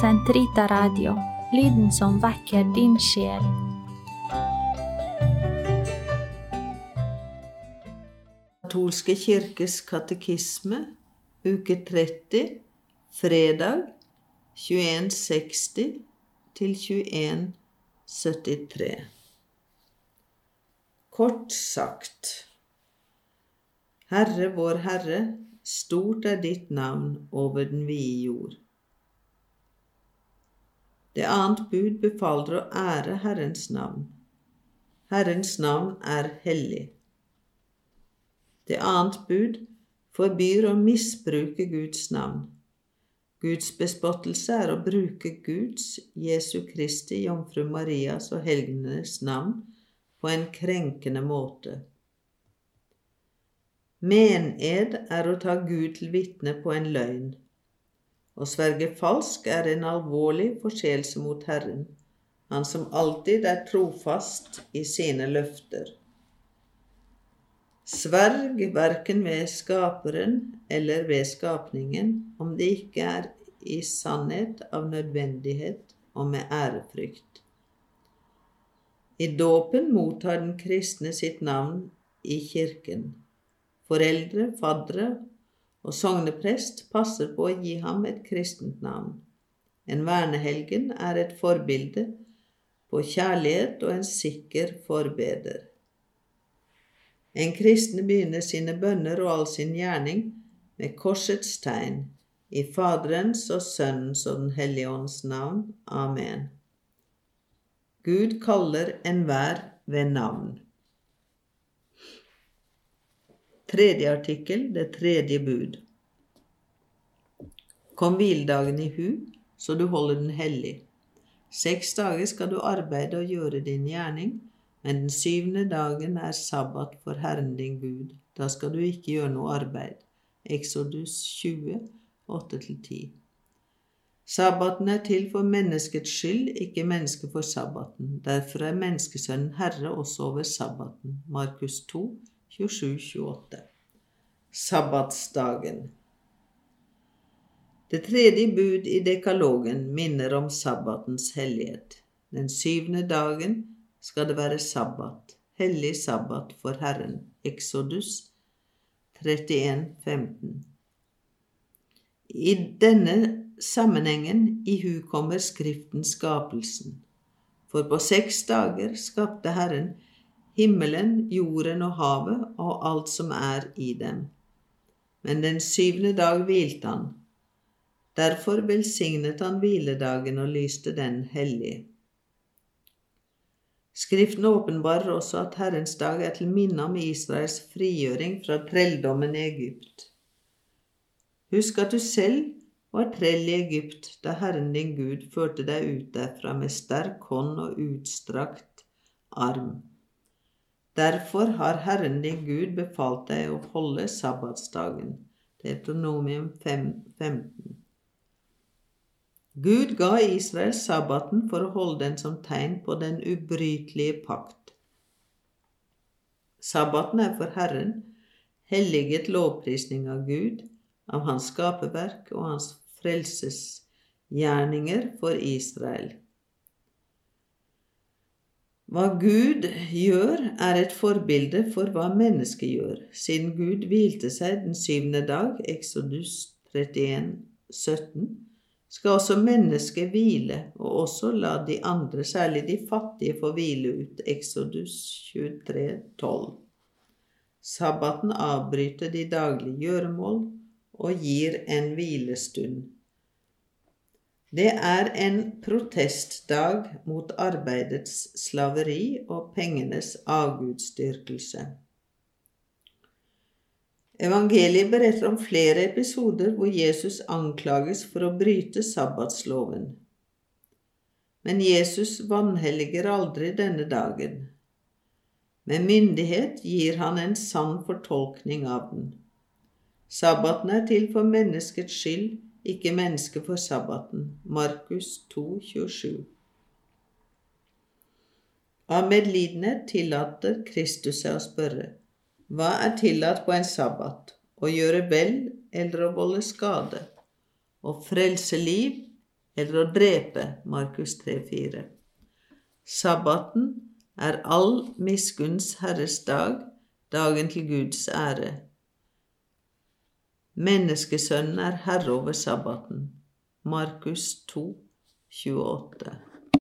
Sentrita Radio, lyden som vekker din sjel. Katolske kirkes katekisme, uke 30, fredag 2160 til 2173. Kort sagt Herre vår Herre, stort er ditt navn over den vide jord. Det annet bud befaler å ære Herrens navn. Herrens navn er hellig. Det annet bud forbyr å misbruke Guds navn. Guds bespottelse er å bruke Guds, Jesu Kristi, Jomfru Marias og helgenes navn på en krenkende måte. Mened er å ta Gud til vitne på en løgn. Å sverge falsk er en alvorlig forseelse mot Herren, Han som alltid er trofast i sine løfter. Sverg verken ved Skaperen eller ved skapningen, om det ikke er i sannhet av nødvendighet og med ærefrykt. I dåpen mottar den kristne sitt navn i kirken. Foreldre, faddere og sogneprest passer på å gi ham et kristent navn. En vernehelgen er et forbilde på kjærlighet og en sikker forbeder. En kristen begynner sine bønner og all sin gjerning med korsets tegn, i Faderens og Sønnens og Den hellige ånds navn. Amen. Gud kaller enhver ved navn. Tredje artikkel, det tredje bud. Kom hviledagen i hu, så du holder den hellig. Seks dager skal du arbeide og gjøre din gjerning, men den syvende dagen er sabbat for Herren din Gud. Da skal du ikke gjøre noe arbeid. Exodus 20, 8-10. Sabbaten er til for menneskets skyld, ikke mennesket for sabbaten. Derfor er menneskesønnen herre også over sabbaten. Markus 2, 27-28. Sabbatsdagen. Det tredje bud i dekalogen minner om sabbatens hellighet. Den syvende dagen skal det være sabbat, hellig sabbat for Herren. Exodus 31, 15. I denne sammenhengen ihukommer Skriften skapelsen. For på seks dager skapte Herren himmelen, jorden og havet og alt som er i dem. Men den syvende dag hvilte han. Derfor velsignet han hviledagen og lyste den hellig. Skriften åpenbarer også at Herrens dag er til minne om Israels frigjøring fra trelldommen i Egypt. Husk at du selv var trell i Egypt da Herren din Gud førte deg ut derfra med sterk hånd og utstrakt arm. Derfor har Herren din Gud befalt deg å holde sabbatsdagen. Deuteronomium 5, 15. Gud ga Israel sabbaten for å holde den som tegn på den ubrytelige pakt. Sabbaten er for Herren helliget lovprisning av Gud, av Hans skaperverk og Hans frelsesgjerninger for Israel. Hva Gud gjør, er et forbilde for hva mennesket gjør. Siden Gud hvilte seg den syvende dag, Exodus 31, 17, skal også mennesket hvile, og også la de andre, særlig de fattige, få hvile ut, Exodus 23, 12. Sabbaten avbryter de daglige gjøremål og gir en hvilestund. Det er en protestdag mot arbeidets slaveri og pengenes avgudsdyrkelse. Evangeliet beretter om flere episoder hvor Jesus anklages for å bryte sabbatsloven. Men Jesus vanhelliger aldri denne dagen. Med myndighet gir han en sann fortolkning av den. Sabbaten er til for menneskets skyld, ikke mennesket for sabbaten. Markus 2, 27. Av medlidenhet tillater Kristus seg å spørre, hva er tillatt på en sabbat, å gjøre vel eller å volde skade, å frelse liv eller å drepe, Markus 3, 4. Sabbaten er all miskunns Herres dag, dagen til Guds ære. Menneskesønnen er herre over sabbaten. Markus 2, 28.